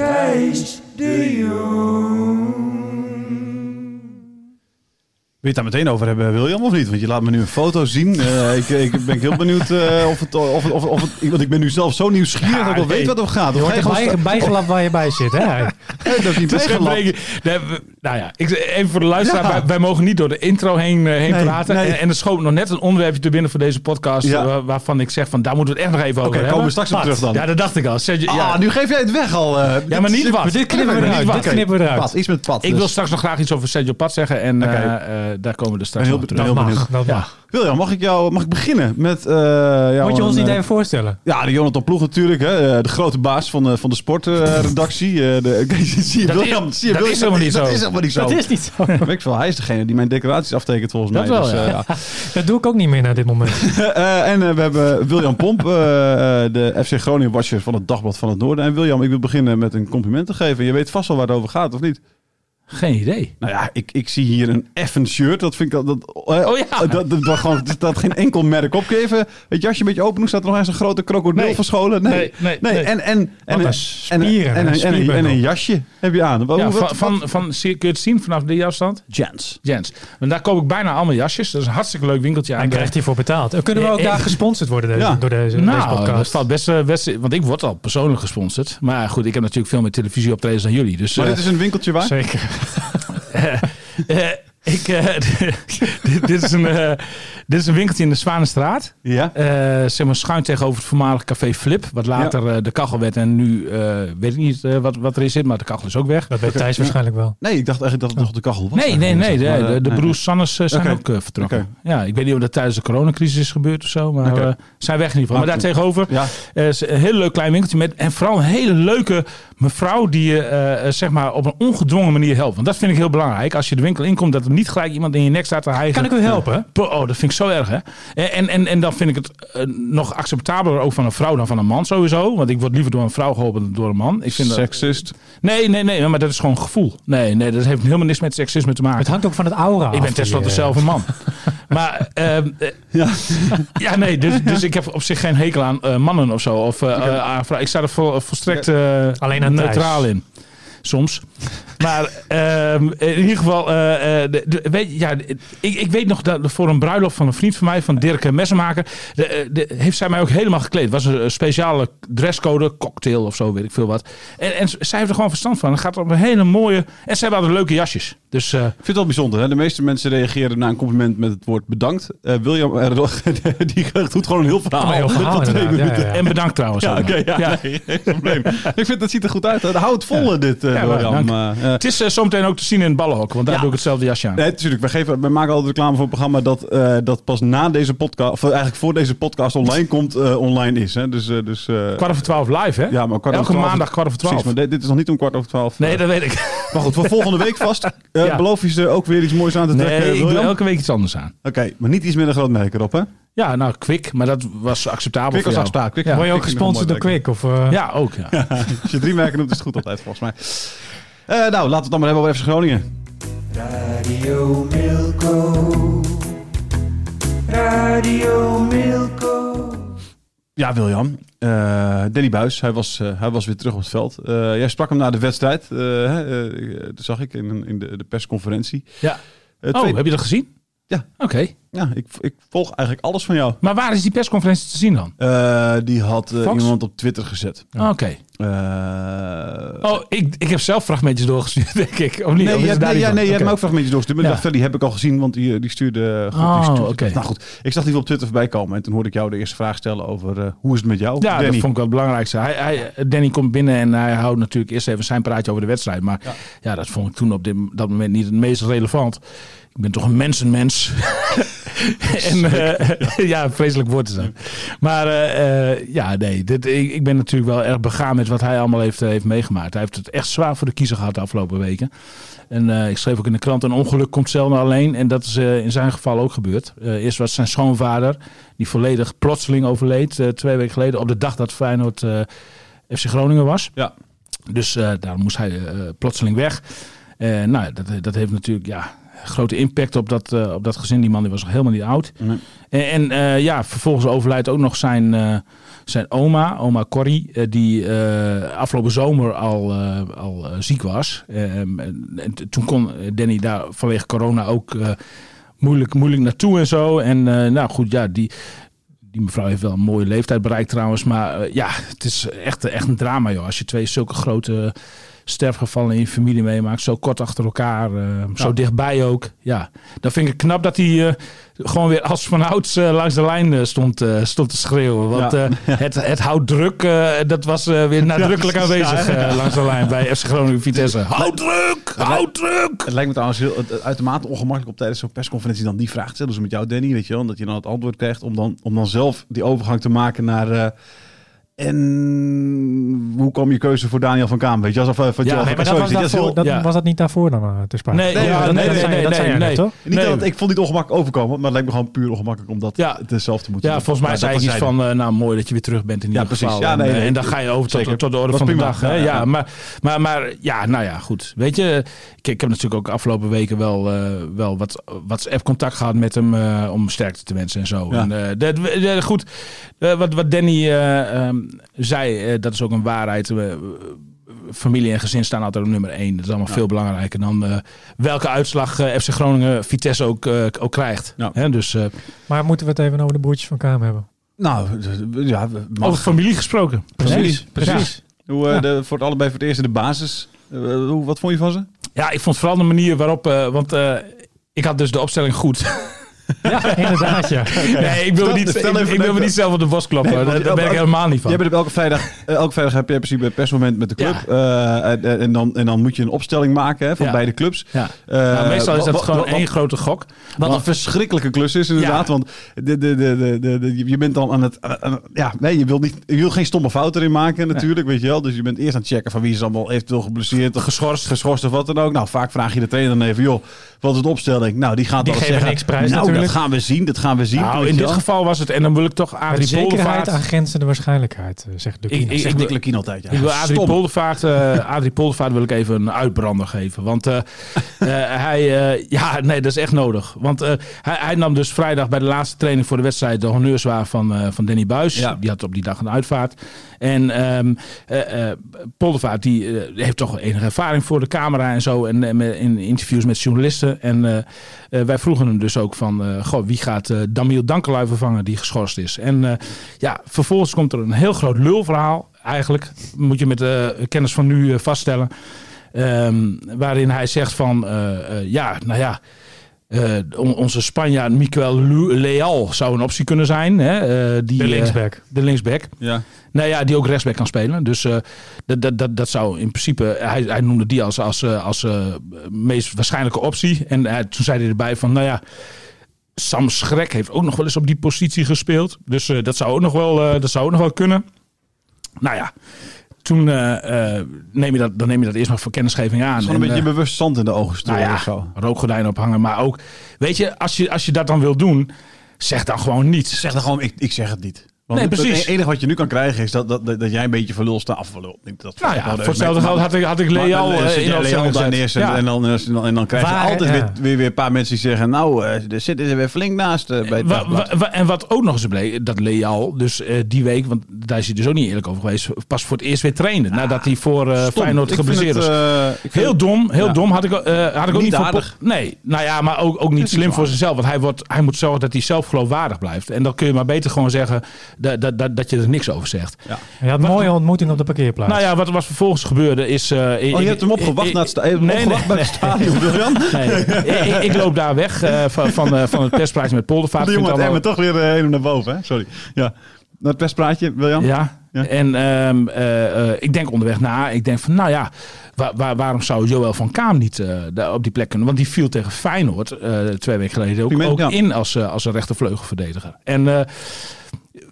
Thijs de Jong. Je het daar meteen over hebben, William, of niet? Want je laat me nu een foto zien. Eh, ik, ik ben heel benieuwd eh, of, het, of, of, of het... Want ik ben nu zelf zo nieuwsgierig dat ik wel weet wat er gaat. Of je bij, bijgelapt waar je bij zit, hè? Nee, dat is niet is. Nee, nou ja, ik, even voor de luisteraar. Ja. Wij, wij mogen niet door de intro heen, eh, heen Nee, praten. nee. En, en er schoot nog net een onderwerpje te binnen voor deze podcast. Ja. waarvan ik zeg van daar moeten we het echt nog even Oké, over komen we hebben. straks op terug dan. Ja, dat dacht ik al. Sergio- Ah, ja. nu geef jij het weg al. Ja, maar niet wat. Dit knippen we Niet eruit. wat. Dit knippen we eruit. Iets met pad. Ik dus. wil straks nog graag iets over Sergio Pat zeggen. En daar komen we straks Ben op heel- terug. heel Dat mag, dat Ja. mag. William, mag ik, jou, mag ik beginnen met... eh jou Moet je ons een, niet eh, even voorstellen? Ja, de Jonathan Ploeg natuurlijk. Hè, eh, de grote baas van de, van de sportredactie. de, zie je, Dat William, is- zie je, dat William, is helemaal niet dat zo. is helemaal niet zo. Dat is niet zo. Weet ik veel, hij is degene die mijn decoraties aftekent volgens Dat mij. wel, dus, ja. eh, ja. Dat doe ik ook niet meer na dit moment. Eh, en eh, we hebben William Pomp, eh, eh, de FC Groningen watcher van het Dagblad van het Noorden. En William, ik wil beginnen met een compliment te geven. Je weet vast wel waar het over gaat, of niet? Geen idee. Nou ja, ik, ik zie hier een effen shirt. Dat vind ik dat. dat eh, Oh ja. Dat, dat, dat, gewoon, staat geen enkel merk op. Even het jasje een beetje open doen? Staat er nog eens een grote krokodil Nee. verscholen? Nee, nee, nee. En, en, en, een en, spieren, en, een en, en, en, een jasje heb je aan. Wat- Ja, wat- van, wat- van, kun je het zien vanaf de afstand? Jens. Jens. Want daar koop ik bijna allemaal jasjes. Dat is een hartstikke leuk winkeltje aan. En krijgt hij voor betaald. En Kunnen we ook Eh, daar eh, gesponsord worden deze, Ja. door deze, deze Nou, dat podcast? valt best, eh, best... Want ik word al persoonlijk gesponsord. Maar goed, ik heb natuurlijk veel meer televisieoptredens dan jullie. Dus Maar eh, dit is een winkeltje waar? Zeker. Eh, ik, eh, dit, dit is een, eh, dit is een winkeltje in de Zwanenstraat. Ja. Eh, zeg maar schuin tegenover het voormalig café Flip. Wat later eh, de kachel werd. En nu eh, weet ik niet eh, wat, wat er in zit. Maar de kachel is ook weg. Dat weet Thijs waarschijnlijk wel. Nee, ik dacht eigenlijk dat het nog de kachel was. Nee, nee, nee. De, eh, de, de nee, broers Sannes eh, zijn ook eh, vertrokken. Ja, ik weet niet of dat tijdens de coronacrisis is gebeurd of zo. Maar eh, zijn weg in ieder geval. Maar daar tegenover Ja. eh, is een heel leuk klein winkeltje. Met, en vooral een hele leuke mevrouw die je eh, eh, zeg maar op een ongedwongen manier helpt. Want dat vind ik heel belangrijk. Als je de winkel inkomt, dat er niet gelijk iemand in je nek staat te hijgen. Kan ik u helpen? Oh, dat vind ik zo erg, hè? En, en, en dan vind ik het eh, nog acceptabeler ook van een vrouw dan van een man sowieso. Want ik word liever door een vrouw geholpen dan door een man. Ik vind dat- Seksist. Nee, nee, nee, maar dat is gewoon gevoel. Nee, nee, dat heeft helemaal niks met seksisme te maken. Het hangt ook van het aura. Ik ben tenslotte eh, zelf een man. maar ehm, eh, Ja. ja, nee, dus, dus ik heb op zich geen hekel aan eh, mannen of zo. Of, aan vrouwen. ik sta er vol, volstrekt eh, Alleen aan neutraal in. Soms. Maar ehm, in ieder geval, eh, eh, de, de- weet, je, ja, de- ik, ik weet nog dat voor een bruiloft van een vriend van mij, van Dirk Messenmaker, de, eh, de, heeft zij mij ook helemaal gekleed. Het was een speciale dresscode, cocktail of zo, weet ik veel wat. En, en zij heeft er gewoon verstand van. Het gaat op een hele mooie. En zij hebben altijd leuke jasjes. Dus eh, Ik vind het wel bijzonder. Hè? De meeste mensen reageren na een compliment met het woord bedankt. Eh, William die doet gewoon een heel verhaal. Een heel verhaal, Tot twee inderdaad. Ja, minuten. ja, ja. en bedankt trouwens. Ja, oké. ja, Nee, geen probleem. ik vind dat ziet er goed uit. Hè? Hou het vol, dit, eh, Ja, William. Eh, eh, Het is eh, zometeen ook te zien in het ballenhok, want daar Ja. doe ik hetzelfde jasje aan. Nee, natuurlijk. We, geven, we maken altijd reclame voor een programma dat, eh, dat pas na deze podcast, of eigenlijk voor deze podcast online komt, eh, online is. Hè? Dus, eh, dus, eh, Kwart over twaalf live, hè? ja, maar kwart Elke over twaalf- maandag kwart over twaalf. Precies, maar dit, is nog niet om kwart over twaalf. Nee, dat weet ik. Maar goed, voor volgende week vast. Eh, Ja. Beloof je ze ook weer iets moois aan te trekken, Nee, ik doe elke week iets anders aan. Oké, maar niet iets met een groot merk erop, hè? Ja, nou, Kwik, maar dat was acceptabel Kwik was. Kwik- Ja. Word je ook Kwik gesponsord door Quick? Of, eh, Ja, ook. Ja. Als je drie merken noemt, is het goed altijd, volgens mij. Eh, nou, laten we het dan maar hebben over FC Groningen. Radio Milko. Radio Milko. Ja, William. Eh Danny Buis, hij was, eh, hij was weer terug op het veld. Eh, jij sprak hem na de wedstrijd, hè, dat zag ik in, in de, de persconferentie. ja. Oh, twee- heb je dat gezien? Ja. Oké. Ja, ik, ik volg eigenlijk alles van jou. Maar waar is die persconferentie te zien dan? Eh, die had eh, iemand op Twitter gezet. Oké. Eh, Oh, ik, ik heb zelf fragmentjes doorgestuurd, denk ik. Of niet? Nee, Of ja, nee, ja, je hebt me ook fragmentjes doorgestuurd. Maar Ja. dacht, die heb ik al gezien, want die, die stuurde... Goed, Oh, stuurde-. Nou goed, ik zag die op Twitter voorbij komen. En toen hoorde ik jou de eerste vraag stellen over hoe is het met jou, Ja, Danny? dat vond ik wel het belangrijkste. Hij, hij, Danny komt binnen en hij houdt natuurlijk eerst even zijn praatje over de wedstrijd. Maar ja, dat vond ik toen op dit, dat moment niet het meest relevant. Ik ben toch een mensenmens. en eh, ja, vreselijk woord is dat. Maar eh, eh, ja, nee, dit, ik, ik ben natuurlijk wel erg begaan met wat hij allemaal heeft, heeft meegemaakt. Hij heeft het echt zwaar voor de kiezer gehad de afgelopen weken. En ik schreef ook in de krant, een ongeluk komt zelden alleen. En dat is in zijn geval ook gebeurd. Eerst was zijn schoonvader, die volledig plotseling overleed. twee weken geleden, op de dag dat Feyenoord FC Groningen was. Ja. Dus daar moest hij plotseling weg. Nou, dat, dat heeft natuurlijk ja, grote impact op dat, eh, op dat gezin. Die man die was nog helemaal niet oud. Nee. En, en eh, ja, vervolgens overlijdt ook nog zijn, eh, zijn oma, oma Corrie, die afgelopen zomer al, al ziek was. Ehm, en, toen kon Danny daar vanwege corona ook moeilijk, moeilijk naartoe en zo. En nou goed, ja, die, die mevrouw heeft wel een mooie leeftijd bereikt trouwens. Maar ja, het is echt, echt een drama joh. Als je twee zulke grote sterfgevallen in je familie meemaakt. Zo kort achter elkaar. eh, Zo dichtbij ook. Ja, dan vind ik het knap dat hij eh, gewoon weer als vanouds eh, langs de lijn stond, stond te schreeuwen. Want Ja. het, het hout druk, dat was weer nadrukkelijk Ja, aanwezig langs de lijn bij FC Groningen Vitesse. Houd druk! Houd druk! Het lijkt me trouwens heel, uitermate ongemakkelijk om tijdens zo'n persconferentie dan die vraag te stellen. Dus met jou, Danny, weet je wel. Dat je dan het antwoord krijgt om dan, om dan zelf die overgang te maken naar... en hoe kwam je keuze voor Daniel van Kaam? Weet je, alsof uh, van Ja, nee, van Maar dat was. Dat ja. was dat niet daarvoor dan eh, te sprake? Nee, Nee, ja, dat- nee, dat nee, nee, dat nee, toch? Niet dat, ik vond het niet ongemakkelijk overkomen, maar het lijkt me gewoon puur ongemakkelijk om dat Ja. het zelf te moeten Ja, doen. volgens mij zei ik iets van, eh, nou mooi dat je weer terug bent in Ja, ieder precies. geval. Ja, en, nee, nee, en dan ga je over tot, tot de orde van is de prima. dag. Hè? Ja, Ja, ja. Maar, maar, maar ja, nou ja, goed. Weet je, ik, ik heb natuurlijk ook afgelopen weken wel, eh, wel wat WhatsApp-contact gehad met hem eh, om sterkte te wensen en zo. Ja. En, dat, goed, wat, wat Danny zei, eh, dat is ook een waarheid. Familie en gezin staan altijd op nummer één. Dat is allemaal veel belangrijker dan eh, welke uitslag eh, FC Groningen Vitesse ook, ook krijgt. Ja. Hè, dus eh, Maar moeten we het even over de broertjes van Kaam hebben? Nou, ja, mag. over familie gesproken. Precies, precies. Hoe, eh, Ja. de, voor het allebei voor het eerst in de basis. Hoe, wat vond je van ze? Ja, ik vond vooral de manier waarop... eh, want eh, ik had dus de opstelling goed. Ja, inderdaad, ja. Nee, ik wil, Stel- niet, ik, ik wil me niet zelf op de bos. Nee, want daar, daar ben ik helemaal niet van. Jij bent op elke vrijdag, eh, elke vrijdag heb je in principe een persmoment met de club. Ja. Eh, en, dan, en dan moet je een opstelling maken hè, van Ja. beide clubs. Ja. Eh, Nou, meestal is wat- dat gewoon wat- één grote gok. Wat een verschrikkelijke klus is inderdaad. Want de, de, de, de, de, de- je bent dan aan het... aan- ja, nee, je wilt, niet, je wilt geen stomme fout erin maken natuurlijk, weet je wel. Dus je bent eerst aan het checken van wie is allemaal eventueel geblesseerd of geschorst, geschorst of wat dan ook. Nou, vaak vraag je de trainer dan even, joh, wat is de opstelling? Nou, die gaat Die dan zeggen, niks prijs nou, dat gaan we zien, dat gaan we zien. Nou, in dit wel. geval was het... En dan wil ik toch Met Adrie zekerheid Poldervaart... aan grenzende waarschijnheid, eh, zegt de Ik- ik- Zegt Lukien altijd, ja. Ik wil Adrie. Poldervaart, eh Adrie Poldervaart wil ik even een uitbrander geven. Want eh, eh, hij, eh, ja, nee, dat is echt nodig. Want eh, hij, hij nam dus vrijdag bij de laatste training voor de wedstrijd de honneurs waar van, eh, van Danny Buis. Ja. Die had op die dag een uitvaart. En ehm eh, eh, Poldervaart die heeft toch enige ervaring voor de camera en zo. En, in interviews met journalisten. En wij vroegen hem dus ook van, eh, goh, wie gaat eh Damiel Dankelui vervangen die geschorst is. En eh, ja, vervolgens komt er een heel groot lulverhaal. Eigenlijk moet je met de kennis van nu vaststellen. Ehm, waarin hij zegt van, eh, eh, ja, nou ja, eh, on- onze Spanjaard Miquel Lu- Leal zou een optie kunnen zijn. Hè? eh, die, De linksback. de linksback. Ja. Nou ja, die ook rechtsback kan spelen. Dus eh, dat, dat, dat, dat zou in principe... Hij, hij noemde die als, als, als eh, meest waarschijnlijke optie. En toen zei hij erbij van, nou ja... Sam Schrek heeft ook nog wel eens op die positie gespeeld. Dus eh, dat, zou ook nog wel, eh, dat zou ook nog wel kunnen. Nou ja, toen eh, neem je dat, dan neem je dat eerst nog voor kennisgeving aan. Gewoon een En, beetje bewust zand in de ogen strooien nou of ja, zo. rookgordijn ophangen. Maar ook, weet je, als je, als je dat dan wil doen, zeg dan gewoon niets. Zeg dan gewoon, ik, ik zeg het niet. Want Nee, precies. Het enige wat je nu kan krijgen is dat, dat, dat, dat jij een beetje voor lul staat. Of lul. Dat Nou ja, voor hetzelfde geld had ik, had ik Maar dan eh, in de Leal Ja. en, dan, en, dan, krijg je Waar, altijd ja. weer, weer, weer een paar mensen die zeggen... Nou, eh, er zitten ze weer flink naast eh, bij het Wa- dagblad. wa- wa- en wat ook nog eens bleek, dat Leal dus eh, die week, want daar is hij dus ook niet eerlijk over geweest, pas voor het eerst weer trainde. nadat hij voor eh, Stom. Feyenoord geblesseerd eh, vind Heel dom, heel Ja. dom. Had ik, eh, had ik ook Niet voor Nee, nou ja, maar ook, ook niet is slim voor zichzelf. Want hij, wordt, hij moet zorgen dat hij zelf geloofwaardig blijft. En dan kun je maar beter gewoon zeggen dat, dat, dat, dat je er niks over zegt. Je had een mooie ontmoeting op de parkeerplaats. Nou ja, wat er was vervolgens gebeurde is... eh, Oh, je hebt hem opgewacht naar het, sta- nee, nee, bij het stadion? Nee, ik, ik- ik loop daar weg eh, van, van, eh, van het perspraatje met Poldervaart. De Vind jongen allemaal- toch weer eh, een naar boven, hè? Sorry. Ja. Naar het perspraatje, William? Ja. Ja. En ehm, eh, eh, ik denk onderweg na. Ik denk van, nou ja, waar, waar- waarom zou Joël van Kaam niet eh, daar op die plek kunnen? Want die viel tegen Feyenoord eh, twee weken geleden ook, ja. in als, als een rechtervleugelverdediger. En eh,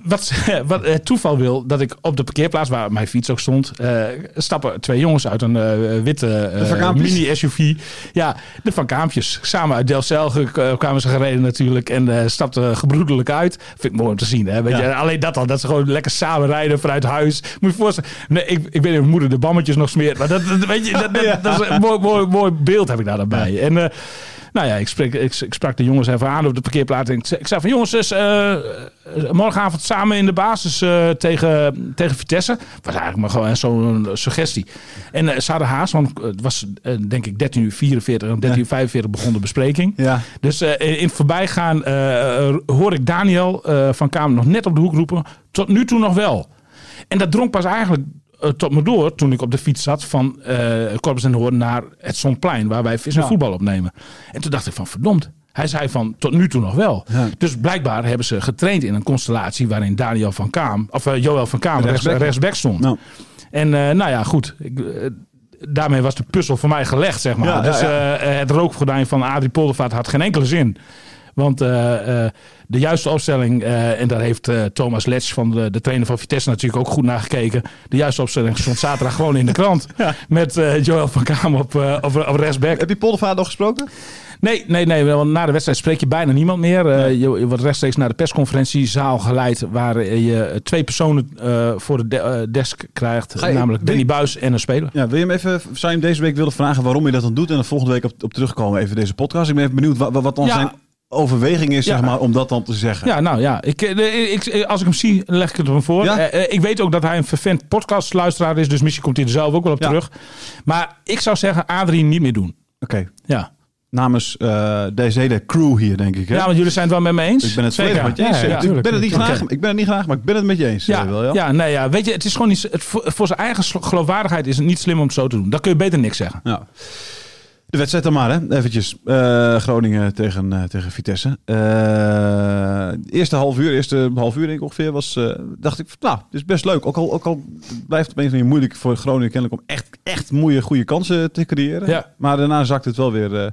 wat, wat het toeval wil, dat ik op de parkeerplaats waar mijn fiets ook stond, eh, stappen twee jongens uit een eh, witte eh, mini-SUV. Ja, de Van Kaampjes. Samen uit Delcel eh, kwamen ze gereden natuurlijk en eh, stapten gebroedelijk uit. Vind ik mooi om te zien. Hè? Weet Ja. je, alleen dat al, dat ze gewoon lekker samen rijden vanuit huis. Moet je voorstellen. Nee, ik, ik weet niet of mijn moeder de bammetjes nog smeert. Maar dat, dat- weet je, dat, dat, is een mooi, mooi, mooi beeld heb ik daar dan bij. En eh, nou ja, ik, spreek, ik, ik sprak de jongens even aan op de parkeerplaats. En ik, zei- ik zei van jongens, dus, eh, eh, morgenavond samen in de basis eh, tegen, tegen Vitesse. Was eigenlijk maar gewoon zo'n suggestie. En eh, ze hadden haast, want het was denk ik 13 uur 44 en 13 uur 45 begon de bespreking. Ja. Dus in het voorbijgaan hoor ik Daniel van Kamer nog net op de hoek roepen. Tot nu toe nog wel. En dat drong pas eigenlijk tot me door toen ik op de fiets zat van eh Corpus en Hoorn naar het Zonplein, waar wij vis en Ja. voetbal opnemen. En toen dacht ik van verdomd. Hij zei van tot nu toe nog wel. Ja. Dus blijkbaar hebben ze getraind in een constellatie waarin Daniel van Kaam, of eh, Joël van Kaam rechts, Rechtsback. rechtsback stond. Nou. En eh, nou ja, goed. Ik, eh, daarmee was de puzzel voor mij gelegd, zeg maar. Ja, dus eh, het rookgordijn van Adrie Poldervaart had geen enkele zin. Want eh, eh, de juiste opstelling, eh, en daar heeft eh, Thomas Letsch van de, de trainer van Vitesse natuurlijk ook goed naar gekeken. De juiste opstelling stond zaterdag gewoon in de krant. Met eh Joël van Kamer op, op, op rechtsback. Heb je Poldervaart nog gesproken? Nee, nee, nee. Want na de wedstrijd spreek je bijna niemand meer. Je, wordt rechtstreeks naar de persconferentiezaal geleid. Waar je twee personen voor de de- desk krijgt. Je- namelijk Danny Buis en een speler. Ja, wil je hem even, zou je hem deze week willen vragen waarom je dat dan doet en dan volgende week op, op terugkomen even deze podcast? Ik ben even benieuwd wat, wat dan Ja. zijn overweging is, Ja. zeg maar, om dat dan te zeggen. Ja, nou ja. Ik, eh, ik, ik- als ik hem zie, leg ik het hem voor. Ja? Eh, eh, ik weet ook dat hij een vervent podcastluisteraar is. Dus misschien komt hij er zelf ook wel op Ja. terug. Maar ik zou zeggen, Adrie niet meer doen. Oké, Ja. namens eh, deze hele crew hier, denk ik. Hè? ja, want jullie zijn het wel met me eens. ik ben het volledig met je eens. Ik ben het niet graag, ik ben het niet graag, maar ik ben het met je eens. Ja, eh, William. ja, nee, ja. Weet je, het is gewoon niet, het, voor, voor zijn eigen geloofwaardigheid is het niet slim om het zo te doen. Dan kun je beter niks zeggen. Ja. De wedstrijd dan maar, hè? Eventjes. Eh, Groningen tegen, eh, tegen Vitesse. Eh, eerste half uur, eerste half uur denk ik ongeveer, was, dacht ik, nou, het is best leuk. Ook al, ook al blijft het op een of andere manier moeilijk voor Groningen kennelijk om echt, echt mooie, goede kansen te creëren. Ja. Maar daarna zakt het wel weer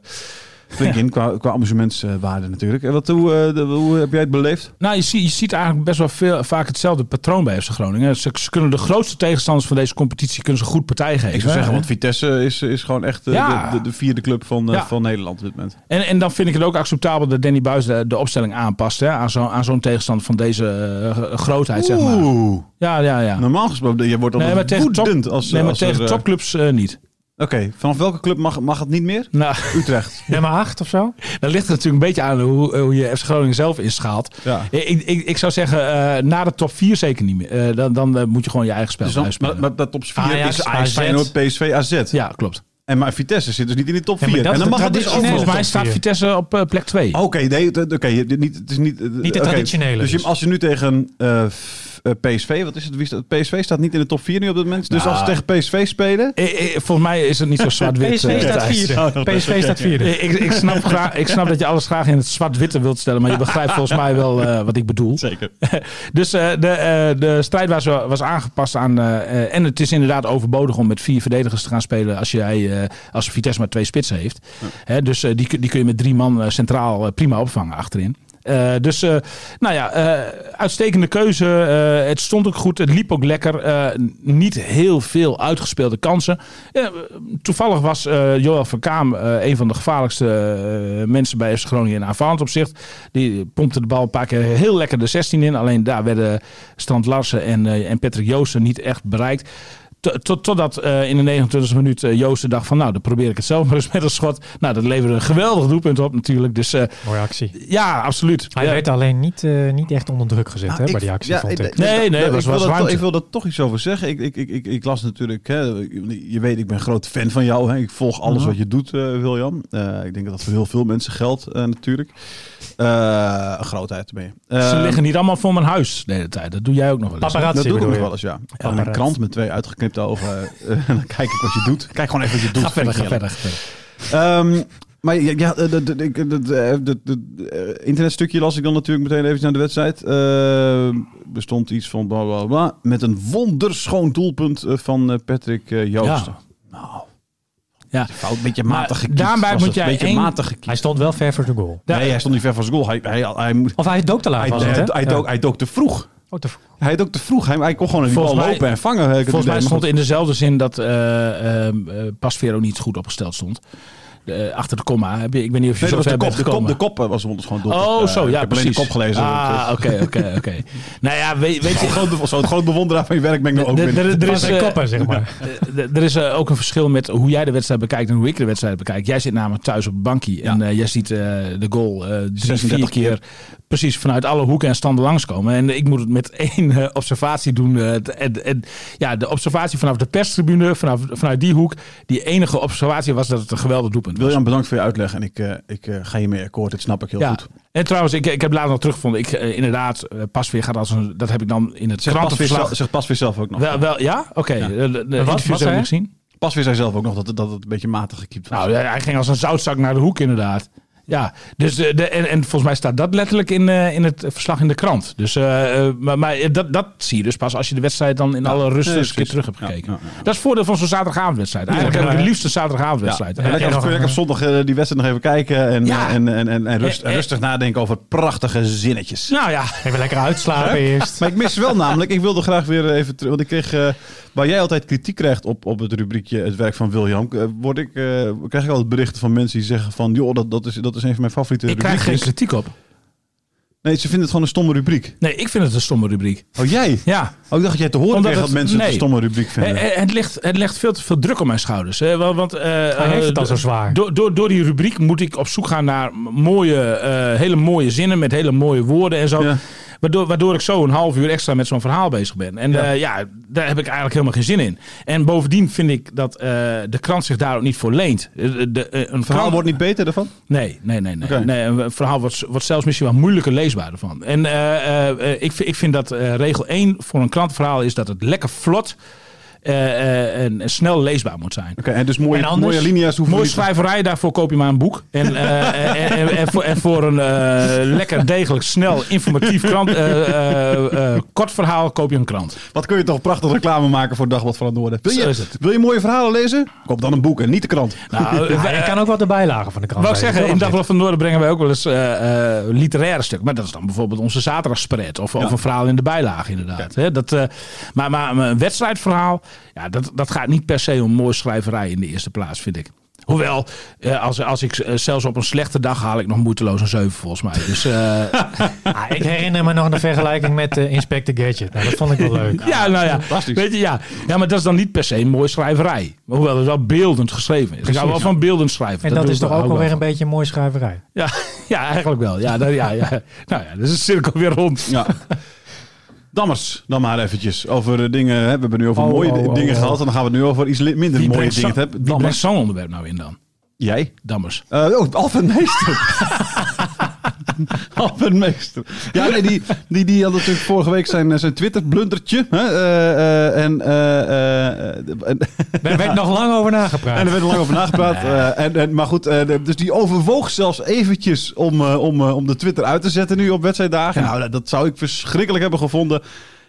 flink in qua, qua amusementswaarde natuurlijk. En wat, hoe, eh, de- hoe heb jij het beleefd? Nou, je, ziet, je ziet eigenlijk best wel veel, vaak hetzelfde patroon bij FC Groningen. Ze, ze kunnen de grootste tegenstanders van deze competitie kunnen ze goed partij geven. Ik zou zeggen, hè? want Vitesse is, is gewoon echt eh, Ja. de, de, de vierde club van, eh, Ja. van Nederland op dit moment. En, en dan vind ik het ook acceptabel dat Danny Buis de, de opstelling aanpast hè, aan zo'n aan zo'n tegenstander van deze grootheid, zeg maar. Oeh. Ja, ja, ja. Normaal gesproken, je wordt Nee, maar tegen, top, als, nee, maar als tegen topclubs niet. Oké, vanaf welke club mag, mag het niet meer? Nou, Utrecht. Nummer 8 of zo? dan ligt het natuurlijk een beetje aan hoe, hoe je FC Groningen zelf inschaalt. Ja. Ik, ik, ik zou zeggen, eh, na de top 4 zeker niet meer. Eh, dan dan eh, moet je gewoon je eigen spel Dus dan, maar, spelen. maar dat top 4 Ajax, is Ajax. Feyenoord, PSV, AZ. Ja, klopt. En maar Vitesse zit dus niet in die top Ja, maar 4. dat en is dan de mag het dus ook Volgens mij staat. Vitesse op eh, plek 2. Oké, nee, het- oké, je- niet, het is niet... Niet de traditionele Dus je- dus. als je nu tegen eh, PSV, wat is het? Wie staat, PSV staat niet in de top 4 nu op dit moment. Dus Nou. als ze tegen PSV spelen... Eh, eh, volgens mij is het niet zo zwart-wit. PSV eh, staat Thijs. vierde. PSV staat vierde. Eh, Ik, ik, snap graag, ik snap dat je alles graag in het zwart-witte wilt stellen, maar je begrijpt volgens mij wel eh, wat ik bedoel. Zeker. Dus eh, de, eh, de strijd was, was aangepast aan. eh, eh, en het is inderdaad overbodig om met vier verdedigers te gaan spelen als, jij, eh, als Vitesse maar twee spitsen heeft. Hè, dus eh, die, kun- die kun je met drie man eh, centraal eh, prima opvangen achterin. Eh, dus, eh, nou ja, eh, uitstekende keuze. Het stond ook goed. Het liep ook lekker. Niet heel veel uitgespeelde kansen. Toevallig was Joël van Kaam een van de gevaarlijkste mensen bij FC Groningen in aanvallend opzicht. Die pompte de bal een paar keer heel lekker de 16 in. Alleen daar werden Strand Larsen en, en Patrick Joosten niet echt bereikt. Tot- tot- Totdat eh, in de 29e minuut eh, Joosten dacht van nou, dan probeer ik het zelf maar eens met een schot. Nou, dat leverde een geweldig doelpunt op natuurlijk. Dus eh, Mooie actie. ja, absoluut. Hij Ja. werd alleen niet, eh, niet echt onder druk gezet Nou, hè, ik- bij die actie, ja, vond ik-. Nee, nee, ik, was- wil was dat- ik wil daar toch iets over zeggen. Ik, ik, ik, ik, ik las natuurlijk, hè, je weet, ik ben een groot fan van jou. Hè. Ik volg alles Mhm. wat je doet, eh William. Eh, ik denk dat dat voor heel veel mensen geldt, eh, natuurlijk. Eh, een grootheid ben je. Ze liggen niet allemaal voor mijn huis de hele tijd. Dat doe jij ook nog wel eens. Paparazzi Dat doe ik nog wel eens, ja. En een krant met twee uitgeknipte ogen. eh, dan kijk ik wat je doet. Kijk gewoon even wat je doet. Ga verder, ga verder, ga verder. Ehm, maar ja, ja de, de, de, de, de, de- de- de- eh, internetstukje las ik dan natuurlijk meteen even naar de wedstrijd. Ehm, er stond iets van bla bla bla. Met een wonderschoon doelpunt eh, van eh, Patrick eh, Joosten. Nou, Ja. fout, beetje Maar matig gekiept daarbij moet het. jij beetje één- matig gekiept. Hij stond wel ver voor de goal. Nee, hij stond niet ver van zijn goal. Hij, hij, hij, hij, Of hij dook te laat hij, was het, hè? hij, dook, hij dook te vroeg. Oh, te- Hij dook te vroeg. Hij, hij kon gewoon die bal mij- lopen en vangen. Volgens mij stond in dezelfde zin dat eh eh, eh, Pasvero niet goed opgesteld stond. Eh, achter de komma. Ik weet niet of je Nee, dat zo was de ver kop. bent De kop, gekomen. de kop was ons gewoon doelpunt. Oh, Eh, zo, ja, Ik heb alleen precies. de kop gelezen. Ah, oké, oké, oké. Nou ja, weet, weet je... Zo'n groot, zo'n groot bewonderaar van je werk ben ik nou ook Er- weer. er- is, een eh, koppen, zeg maar. Er is eh, ook een verschil met hoe jij de wedstrijd bekijkt en hoe ik de wedstrijd bekijk. Jij zit namelijk thuis op het bankje en eh, jij ziet eh, de goal eh drie, 36 vier keer precies vanuit alle hoeken en standen langskomen. En ik moet het met één eh, observatie doen. eh, t- en, en, ja, de observatie vanaf de perstribune, vanaf, vanuit die hoek. Die enige observatie was dat het een geweldig doelpunt. William, bedankt voor je uitleg. En ik, eh, ik eh, ga je mee akkoord. Dit snap ik heel Ja. goed. En trouwens, ik, ik heb later nog teruggevonden. Ik, eh, inderdaad, eh, Pasveer gaat als een... Dat heb ik dan in het Zeg pas, weer krantenverslag... pas weer zelf ook nog. Wel, wel, ja? Oké. Ja. De, de, de wat interviews heb ik gezien. Pas weer zei zelf ook nog dat, dat het een beetje matig gekiept was. Nou, ja, hij ging als een zoutzak naar de hoek inderdaad. Ja, dus de, de, en, en volgens mij staat dat letterlijk in, eh, in het verslag in de krant. Dus, eh, eh, maar maar dat, dat zie je dus pas als je de wedstrijd dan in Ja, alle rust nee, eens een keer terug hebt gekeken. ja, ja. Dat is het voordeel van zo'n zaterdagavondwedstrijd. Eigenlijk heb ik het liefst een zaterdagavondwedstrijd. En lekker, kun je lekker op zondag die wedstrijd nog even kijken. En, Ja. en, en, en, en rust, rustig nadenken over prachtige zinnetjes. Nou ja, Even lekker uitslapen eerst. Maar ik mis wel namelijk, ik wilde graag weer even terug. Want ik kreeg, waar jij altijd kritiek krijgt op, op het rubriekje Het werk van William. word ik, eh, krijg ik altijd berichten van mensen die zeggen van... joh, dat, dat, is, dat is een van mijn favoriete ik krijg geen kritiek op. Nee, ze vinden het gewoon een stomme rubriek. Nee, ik vind het een stomme rubriek. Oh, jij? Ja, Oh, ik dacht dat jij te horen Omdat kreeg dat het- mensen het nee. een stomme rubriek vinden. Eh, het, ligt, het legt veel te veel druk op mijn schouders. Hè? Wel, Want, eh, Hij heeft het al eh, zo zwaar. Door, door, door die rubriek moet ik op zoek gaan naar mooie, eh, hele mooie zinnen met hele mooie woorden en zo. Ja. Waardoor, waardoor ik zo een half uur extra met zo'n verhaal bezig ben. En Ja. ja. ja, daar heb ik eigenlijk helemaal geen zin in. En bovendien vind ik dat eh, de krant zich daar ook niet voor leent. Eh, De, eh, een verhaal wordt niet beter daarvan? Nee, nee, nee. nee. Nee een verhaal wordt, wordt zelfs misschien wel moeilijker leesbaar ervan. En eh, eh, ik, vind- ik vind dat eh, regel 1 voor een krantenverhaal is dat het lekker vlot eh, eh, en, en snel leesbaar moet zijn. Oké, en dus mooie, En anders? mooie linea's hoeven Mooie niet... schrijverij, daarvoor koop je maar een boek. En, eh, en, en, en voor, en voor een eh, lekker degelijk, snel, informatief krant, eh, eh, eh, kort verhaal koop je een krant. Wat kun je toch prachtig reclame maken voor Dagblad van het Noorden. Wil je, wil je mooie verhalen lezen? Koop dan een boek en niet de krant. Nou, Ja, je kan ook wat de bijlagen van de krant Wou ik zeggen, in? Dagblad van het Noorden brengen wij ook wel eens eh, eh, literaire stukken. Maar dat is dan bijvoorbeeld onze zaterdagspread. Of, of een verhaal in de bijlage inderdaad. Hè, dat, eh, maar, maar een wedstrijdverhaal, ja, dat, dat gaat niet per se om mooi schrijverij in de eerste plaats, vind ik. Hoewel, eh, als, als ik eh, zelfs op een slechte dag haal ik nog moeiteloos een 7 volgens mij. Dus eh, Ah, ik herinner me nog de vergelijking met uh, Inspector Gadget. Nou, dat vond ik wel leuk. ja, nou ja, Fantastisch. weet je, ja. ja, maar dat is dan niet per se een mooie schrijverij. Hoewel het wel beeldend geschreven is. ik hou wel van beeldend schrijven. En dat, is toch ook alweer een beetje een mooie schrijverij. Ja, ja, eigenlijk wel. Ja, dat, ja, ja. Nou ja, dus is de cirkel weer rond. Ja. Dammers, dan maar eventjes over eh, dingen. Hè. We hebben nu over Oh, mooie oh, oh, dingen gehad. En dan gaan we het nu over iets minder Wie mooie dingen hebben. Brengt Dammers. zo'n onderwerp nou in dan? Jij? Dammers. Eh oh, Alfred Meester. Alfred Meester. Ja, nee, die, die, die had natuurlijk vorige week zijn, zijn Twitter-blundertje. Hè? eh, eh, en, eh, eh, Daar werd nog lang over nagepraat. en er werd er lang over nagepraat. eh, en, en, maar goed, eh, dus die overwoog zelfs eventjes om, eh, om, eh, om de Twitter uit te zetten nu op wedstrijddagen. Nou, dat- dat zou ik verschrikkelijk hebben gevonden.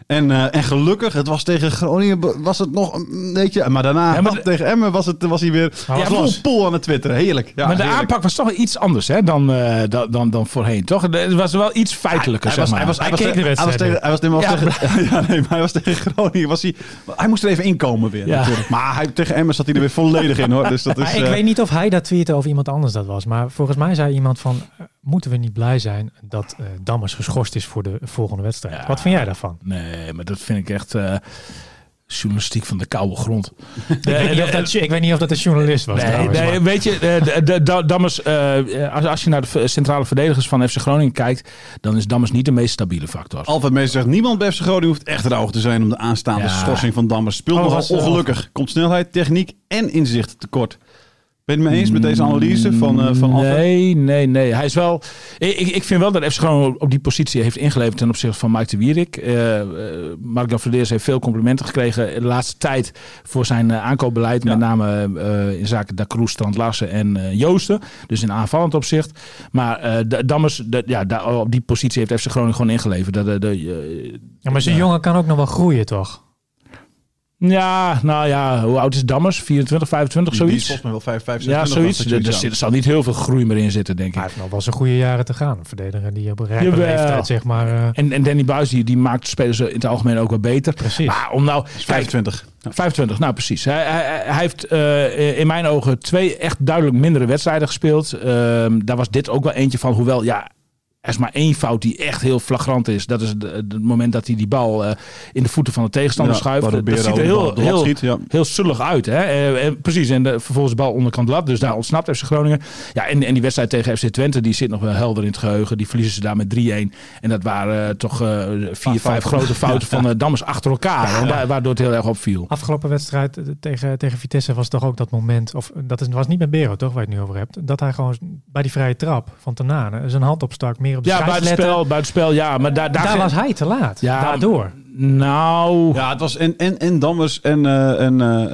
En, eh, en gelukkig, het was tegen Groningen, was het nog een beetje... Maar daarna, Ja, maar de- tegen Emmen, was, het, was hij weer ja, was pool aan het twitteren. Heerlijk. Ja, maar de heerlijk. aanpak was toch iets anders hè, dan, eh, dan, dan, dan voorheen, toch? Het was wel iets feitelijker, Hij zeg was, maar. hij was, hij Hij keek de hij was wedstrijd hij was, tegen- hij was Ja, tegen, ja, nee, maar hij was tegen Groningen. Was hij, hij moest er even inkomen weer. Ja. Natuurlijk. Maar hij, tegen Emmen zat hij er weer volledig in hoor. Dus dat is, Maar ik eh, weet niet of hij dat tweette of iemand anders dat was. Maar volgens mij zei iemand van... moeten we niet blij zijn dat eh, Dammers geschorst is voor de volgende wedstrijd? Ja. Wat vind jij daarvan? Nee, maar dat vind ik echt eh, journalistiek van de koude grond. ik, weet niet of dat, ik weet niet of dat een journalist was Nee, trouwens, nee maar- weet je, de, de, de- Da- Dammers, eh, als, als je naar de centrale verdedigers van FC Groningen kijkt, dan is Dammers niet de meest stabiele factor. Alfred Meester zegt, niemand bij FC Groningen hoeft echt rauw te zijn om de aanstaande Ja. schorsing van Dammers. Speelt Oh, nogal ongelukkig. Komt snelheid, techniek en inzicht tekort. Ben je het mee eens met deze analyse van, eh van Alfred? Nee, nee, nee. Hij is wel. Ik, ik- vind wel dat FC Groningen op die positie heeft ingeleverd ten opzichte van Mike de Wierik. Eh eh, Mark Jan Verleers heeft veel complimenten gekregen de laatste tijd voor zijn aankoopbeleid. Ja. Met name eh, in zaken Da Cruz, Strand Larsen en eh, Joosten. Dus in aanvallend opzicht. Maar eh, Da- Dammers, da- ja, daar- op die positie heeft FC Groningen gewoon ingeleverd. Dat, de, de, Ja, maar zo'n Ja. jongen kan ook nog wel groeien, toch? Ja, nou ja, hoe oud is Dammers? 24, 25, Die is zoiets? volgens mij wel 5, 5, Ja, zoiets. Er, er zit- er zal niet heel veel groei meer in zitten, denk Hij ik. heeft nog wel zijn goede jaren te gaan. Een verdediger die op een rijpe leeftijd, zeg maar... eh, En, en Danny Buis, die, die maakt spelers in het algemeen ook wel beter. precies. Maar om nou... Kijk, 25. Ja. 25, nou precies. Hij, hij, hij heeft eh, in mijn ogen twee echt duidelijk mindere wedstrijden gespeeld. Ehm, daar was dit ook wel eentje van. Hoewel, ja, er is maar één fout die echt heel flagrant is. Dat is de- het moment dat hij die bal eh, in de voeten van de tegenstander Ja, schuift. Dat ziet er de heel, de heel, schiet, ja. heel zullig uit. Hè? Eh, en precies, en de, vervolgens de bal onderkant lat. Dus daar ontsnapt FC Groningen. Ja, en, en die wedstrijd tegen FC Twente, die zit nog wel helder in het geheugen. Die verliezen ze daar met 3-1. En dat waren eh, toch eh, vier, vijf grote fouten van eh, Dammers achter elkaar. En daar, waardoor het heel erg opviel. Afgelopen wedstrijd eh, tegen, tegen Vitesse was toch ook dat moment, of dat is, was niet met Bero toch, waar je het nu over hebt, dat hij gewoon bij die vrije trap van Tanane zijn hand opstak, meer op de Ja, buitenspel, buitenspel, ja. Maar daar, daar, Daar was hij te laat. Ja, daardoor. Nou, Ja, het was en, en, en Dammers en, eh, en eh, eh,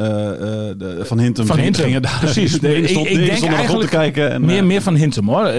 de, Van Hintem. Van Hintem, gingen daar. precies. De ene Ik- stond, ik de denk nog op te eigenlijk kijken. En, meer, meer van Hintem hoor.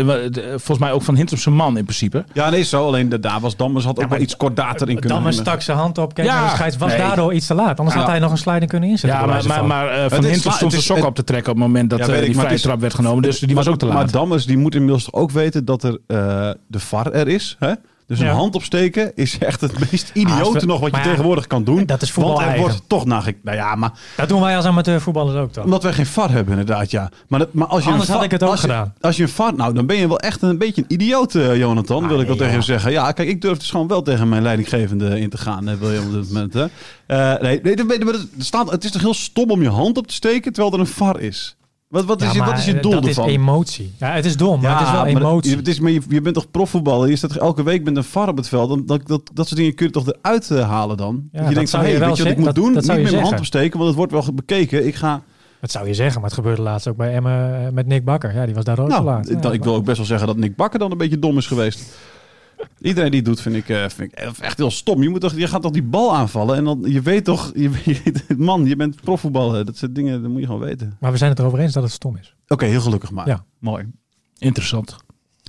Volgens mij ook van Hintem zijn man in principe. Ja, nee, zo. Alleen de, daar was Dammers had ook wel iets kordater in kunnen Dammers stak zijn hand op, keek Ja, de scheids, was nee. daardoor iets te laat. Anders Ja. had hij nog een sliding kunnen inzetten. Ja, maar, maar, van. maar Hintem stond zijn sokken op te trekken op het moment dat ik, die maar vrije trap werd genomen. Dus die was ook te Maar laat. Dammers die moet inmiddels toch ook weten dat er eh, de VAR er is. Hè? Dus een hand opsteken is echt het meest Ah, idiote nog wat je tegenwoordig kan doen. dat is voetbal Want er eigen. wordt toch nagekeken. Nou ja, maar Dat doen wij als amateurvoetballers ook toch? omdat wij geen VAR hebben inderdaad, ja. Maar, dat, maar als je Anders een had ik het ook als je- gedaan. Als je een VAR... Nou, dan ben je wel echt een beetje een idioot, eh, Jonathan. Ah, wil ik wel tegen je zeggen. Ja, kijk, ik durf dus gewoon wel tegen mijn leidinggevende in te gaan. Hè, William, op dit moment. Hè. Eh, nee, nee, maar het, staat, het is toch heel stom om je hand op te steken terwijl er een VAR is? Wat, wat, is, Ja, je, wat maar is je doel dat ervan? is emotie. Ja, het is dom, maar het is wel maar emotie. je- het is, maar je, je bent toch profvoetballer? Je staat elke week met een VAR op het veld. Dan, dat, dat, dat soort dingen kun je toch eruit eh, halen dan? Ja, je dat denkt van, hé, wel weet je wat ik moet Dat- doen? dat Niet met mijn hand opsteken, want het wordt wel bekeken. Ik ga... Dat zou je zeggen, maar het gebeurde laatst ook bij Emmen eh, met Nick Bakker. Ja, die was daar ook te Nou, Ja, ik wil ook best wel zeggen dat Nick Bakker dan een beetje dom is geweest. Iedereen die het doet, vind ik, eh, vind ik echt heel stom. Je, moet toch, je gaat toch die bal aanvallen en dan, je weet toch, je, man, je bent profvoetballer. Dat soort dingen, dat moet je gewoon weten. Maar we zijn het erover eens dat het stom is. Oké, heel gelukkig maar. Ja. Mooi. Interessant.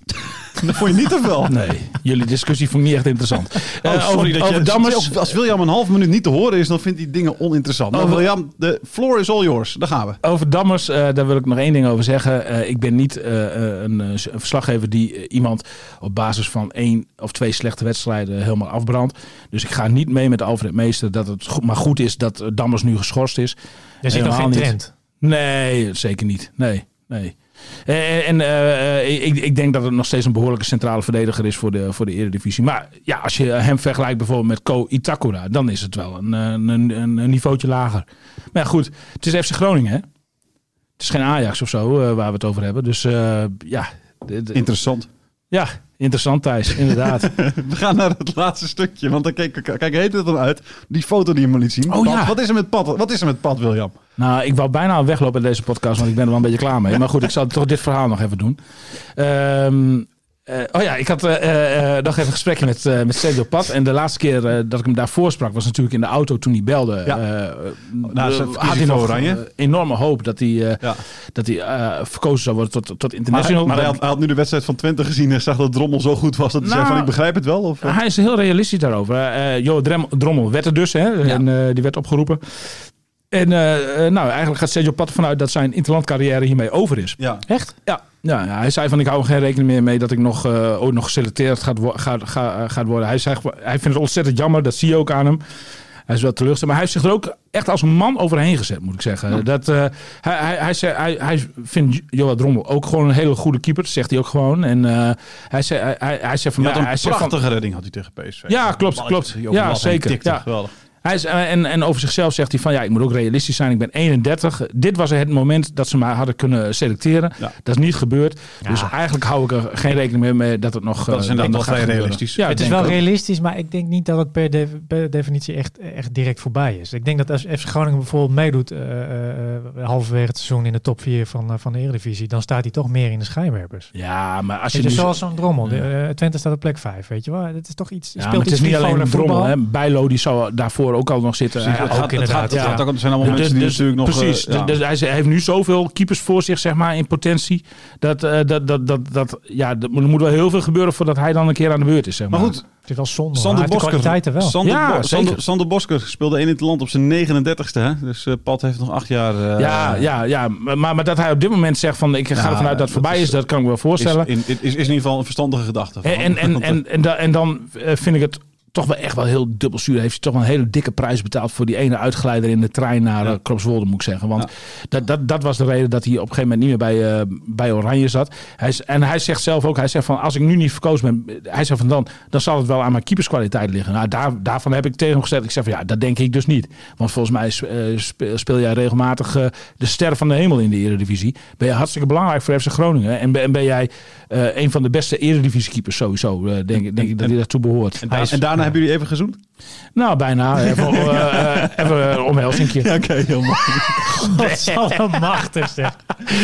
Dat vond je niet te veel. Nee, jullie discussie vond ik niet echt interessant. Oh, Eh, sorry over, dat over je... Dammers, Als William een half minuut niet te horen is, dan vindt hij dingen oninteressant. Maar Over- William, de floor is all yours. Daar gaan we. Over Dammers, eh, daar wil ik nog één ding over zeggen. Eh, ik ben niet een, eh, een verslaggever die iemand op basis van één of twee slechte wedstrijden helemaal afbrandt. Dus ik ga niet mee met Alfred Meester dat het go- maar goed is dat Dammers nu geschorst is. Er zit nog geen niet. trend. Nee, zeker niet. Nee, nee. Eh, En eh, eh, ik, ik denk dat het nog steeds een behoorlijke centrale verdediger is voor de, voor de Eredivisie. Maar ja, als je hem vergelijkt bijvoorbeeld met Ko Itakura, dan is het wel een, eh, een, een, niveautje lager. Maar ja, goed, het is FC Groningen, hè? Het is geen Ajax of zo eh, waar we het over hebben. Dus eh, ja, Interessant. Ja, interessant Thijs, inderdaad. We gaan naar het laatste stukje. Want dan kijk, kijk heet het dan uit. Die foto die je me liet zien. Oh, ja. Wat is er met Pat? Wat is er met Pat, William? Nou, ik wou bijna weglopen in deze podcast, want ik ben er wel een beetje klaar mee. Maar goed, ik zal toch dit verhaal nog even doen. Ehm, eh, oh ja, ik had eh, eh, nog even een gesprekje met, met Sergio Pat. En de laatste keer dat ik hem daarvoor sprak was natuurlijk in de auto toen hij belde. Ja. Eh, verkiezing had hij nog Oranje. enorme hoop dat hij, Ja. dat hij verkozen zou worden tot, tot Maar, hij, international. maar hij, had, hij had nu de wedstrijd van Twente gezien en zag dat Drommel zo goed was dat hij Nou, zei van ik begrijp het wel. Of? Hij is heel realistisch daarover. Jo Drommel werd er dus, hè, en die werd opgeroepen. En eh, eh, nou, eigenlijk gaat Sergio Pat vanuit dat zijn interlandcarrière hiermee over is. ja. Echt? Ja, ja, ja, hij zei van ik hou er geen rekening meer mee dat ik nog, eh, ooit nog geselecteerd gaat, wo- gaat, ga- gaat worden. Hij, zegt, hij vindt het ontzettend jammer, dat zie je ook aan hem. Hij is wel teleurgesteld, maar hij heeft zich er ook echt als een man overheen gezet, moet ik zeggen. Dat, eh, hij, hij, hij, zei, hij, hij vindt Johan Drommel ook gewoon een hele goede keeper, zegt hij ook gewoon. En eh, hij, zei, hij, hij, hij zegt van mij, hij een van, prachtige redding had hij tegen PSV. Ja, klopt, klopt. Ja, zeker. tikte. Ja. Geweldig. Hij is, eh, en, en over zichzelf zegt hij van ja, ik moet ook realistisch zijn. Ik ben 31. Dit was het moment dat ze mij hadden kunnen selecteren. Ja. Dat is niet gebeurd. Dus eigenlijk hou ik er geen rekening meer mee dat het nog. Dat eh, is inderdaad nog vrij realistisch. Ja, het is wel ook. realistisch, maar ik denk niet dat het per, de- per definitie echt, echt direct voorbij is. Ik denk dat als FC Groningen bijvoorbeeld meedoet eh, eh, eh, halverwege het seizoen in de top 4 van, eh, van de Eredivisie, dan staat hij toch meer in de schijnwerpers. Ja, maar als je, nu- zoals zo'n drommel. De, eh, Twente staat op plek 5, weet je wel. Het is toch iets, Ja, speelt maar het is niet alleen frivoler Drommel. voetbal. Hè. Bijlo die zou daarvoor ook al nog zitten. Precies, gaat, het gaat, het ja. er zijn allemaal Dus- mensen die dus- natuurlijk nog... Precies. eh, ja. Dus hij, heeft nu zoveel keepers voor zich, zeg maar, in potentie. Dat, eh, dat, dat, dat, dat, ja, er moet wel heel veel gebeuren voordat hij dan een keer aan de beurt is. Zeg maar. maar goed, Het is wel zonde. Sander Bosker, kwaliteiten wel. Sander, Ja, Bo-. Sander, Sander Bosker speelde in het land op zijn 39ste. Hè? Dus eh Pat heeft nog acht jaar... eh, ja, ja, ja. Maar, maar dat hij op dit moment zegt van ik ga Ja, ervan uit dat het voorbij is- is, dat kan ik me wel Is voorstellen. in, is, is in ieder geval een verstandige gedachte. van En, en, en, en, en, da- en dan vind ik het toch wel echt wel heel dubbelzuur. Heeft hij toch wel een hele dikke prijs betaald voor die ene uitgeleider in de trein naar Ja. eh, Kropswolde, moet ik zeggen. Want Ja. dat, dat, dat was de reden dat hij op een gegeven moment niet meer bij, eh, bij Oranje zat. Hij en hij zegt zelf ook, hij zegt van als ik nu niet verkozen ben, hij zegt van dan, dan zal het wel aan mijn keeperskwaliteit liggen. Nou, daar, daarvan heb ik tegen hem gezegd. Ik zeg van ja, dat denk ik dus niet. Want volgens mij eh, spe- speel jij regelmatig de ster van de hemel in de Eredivisie. Ben je hartstikke belangrijk voor FC Groningen. En ben, en ben jij een van de beste Eredivisiekeepers sowieso. denk, ik- denk ik dat hij daartoe behoort. En, en daarna hebben jullie even gezoend? Nou, bijna. Even, eh, eh, even een omhelzingje. Ja, oké, heel mooi. Dat is wel machtig zeg.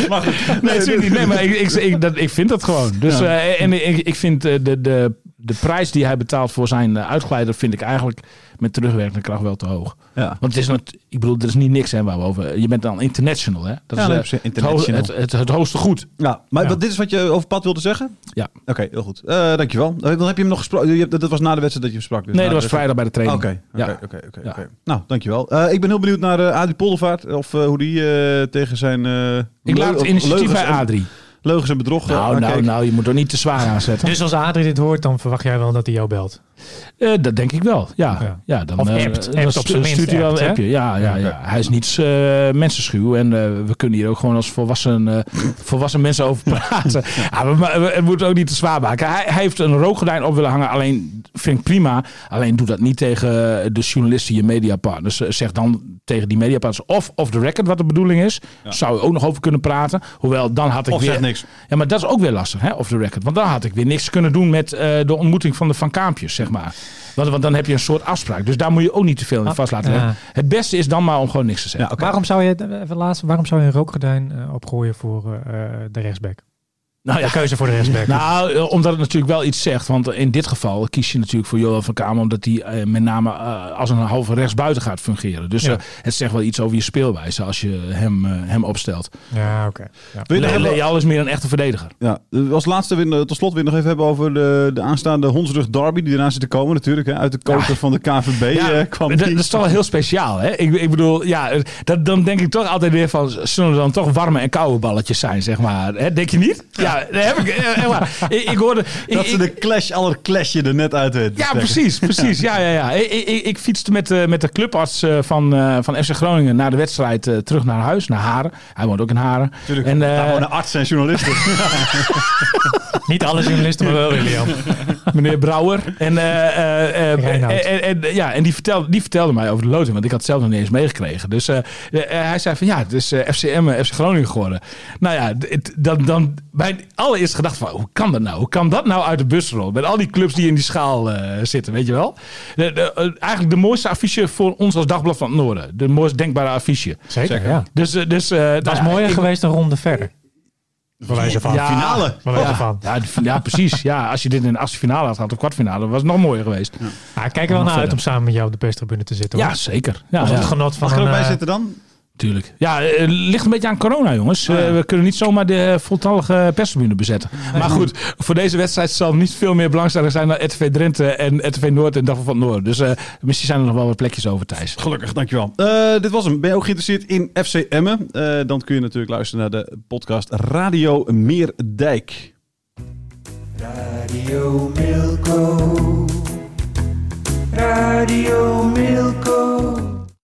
Maar goed. Nee, natuurlijk niet. Nee, maar ik, ik, ik, dat, ik vind dat gewoon. Dus, eh, en ik, ik vind eh, de, de, de prijs die hij betaalt voor zijn eh, uitgeleider... vind ik eigenlijk met terugwerkende kracht wel te hoog. Ja. Want het is, not, ik bedoel, er is niet niks hè, waar we over... Je bent dan international, hè? Dat Ja, is eh, het, international. het, het, het hoogste goed. Ja, maar Ja. dit is wat je over Pat wilde zeggen? Ja. Oké, heel goed. Eh, dankjewel. Dan heb je hem nog gesproken. Dat was na de wedstrijd dat je hem sprak. Dus Nee, dat was vrijdag bij de training. Oké, oké, oké. Nou, dankjewel. Eh, ik ben heel benieuwd naar Adrie Poldervaart. Of hoe die tegen zijn... Ik laat het initiatief bij Adrie. Leugens en bedrog. eh, Nou, nou, nou, je moet er niet te zwaar aan zetten. Dus als Adrie dit hoort, dan verwacht jij wel dat hij jou belt. Eh, dat denk ik wel, ja. Ja. ja. dan, Of eh, appt. dan Appt op zijn stuurt minst hij wel appt, een hè? appje. Ja, ja, ja. Hij is niet eh, mensenschuw en eh, we kunnen hier ook gewoon als volwassen, eh, volwassen mensen over praten. Ja, we, we, we moeten ook niet te zwaar maken. Hij, hij heeft een rookgordijn op willen hangen, alleen vind ik prima. Alleen doe dat niet tegen de journalisten, je mediapartners. Zeg dan tegen die mediapartners of off the record wat de bedoeling is. Zou je ook nog over kunnen praten. Hoewel, dan had ik Of weer... niks. Ja, maar dat is ook weer lastig, hè, off the record. Want dan had ik weer niks kunnen doen met eh, de ontmoeting van de Van Kaampjes, zeg maar. Want, want dan heb je een soort afspraak. Dus daar moet je ook niet te veel in Ah, vast laten ja. leggen. Het beste is dan maar om gewoon niks te zeggen. Ja. Waarom zou je, even laatst, waarom zou je een rookgordijn eh, opgooien voor eh, eh, de rechtsback? Nou ja, De keuze voor de rechtsback. Nou, eh, omdat het natuurlijk wel iets zegt. Want in dit geval kies je natuurlijk voor Johan van Kamer. Omdat hij eh, met name eh, als een halve rechtsbuiten gaat fungeren. Dus Ja. het zegt wel iets over je speelwijze als je hem, hem opstelt. ja, oké. Ja. Wil je nog Le- Leal is meer een echte verdediger. Ja, als laatste tot slot weer nog even hebben over de, de aanstaande Hondsrug Derby. Die eraan zit te komen natuurlijk. Hè. Uit de koker van de KVB Ja, eh, kwam dat, die. dat is toch wel heel speciaal. Hè? Ik, ik bedoel, ja, dat, dan denk ik toch altijd weer van... zullen er dan toch warme en koude balletjes zijn, zeg maar. Hè? Denk je niet? Ja, daar heb ik... eh, echt waar. ik, ik hoorde... Ik, dat ze de clash, aller clashje er net uit weten ja, trekken. precies, precies. Ja, ja, ja. Ik, ik, ik fietste met, de met de clubarts eh, van, eh, van FC Groningen na de wedstrijd eh, terug naar huis, naar Haren. Hij woont ook in Haren. Tuurlijk, En, eh, daar wonen artsen en journalisten. Niet alle journalisten, maar wel William. Meneer Brouwer. En, eh, eh, eh, en, en- ja, en die, vertelde, die vertelde mij over de loting, want ik had het zelf nog niet eens meegekregen. Dus hij zei van ja, het is FCM, FC Groningen geworden. Nou ja, het- dan, dan mijn allereerste gedachte van hoe kan dat nou? Hoe kan dat nou uit de bus rollen? Met al die clubs die in die schaal zitten, weet je wel? De, de, eigenlijk de mooiste affiche voor ons als Dagblad van het Noorden. De mooist denkbare affiche. Zeker, ja. Dus, dus, Dat is nou mooier ik- geweest een ronde verder. Van. Ja. Finale. Ja, van. ja, de- ja, precies. Ja, als je dit in de achtste finale had gehad, of kwartfinale, was het nog mooier geweest. Ah, ik kijk er wel naar uit om samen met jou op de perstribune te zitten. Ja, hoor. zeker. Ja, Of ja, het genot van Mag ik er ook bij eh, zitten dan? Tuurlijk. Ja, eh, het ligt een beetje aan corona, jongens. Oh eh, we kunnen niet zomaar de eh, voltallige perstribune bezetten. Maar goed, voor deze wedstrijd zal niet veel meer belangstelling zijn dan RTV Drenthe en RTV Noord en Daffel van Noord. Dus misschien zijn er nog wel wat plekjes over, Thijs. Gelukkig, dankjewel. Uh, dit was hem. Ben je ook geïnteresseerd in FC Emmen? dan kun je natuurlijk luisteren naar de podcast Radio Meerdijk. Radio Milko. Radio Milko.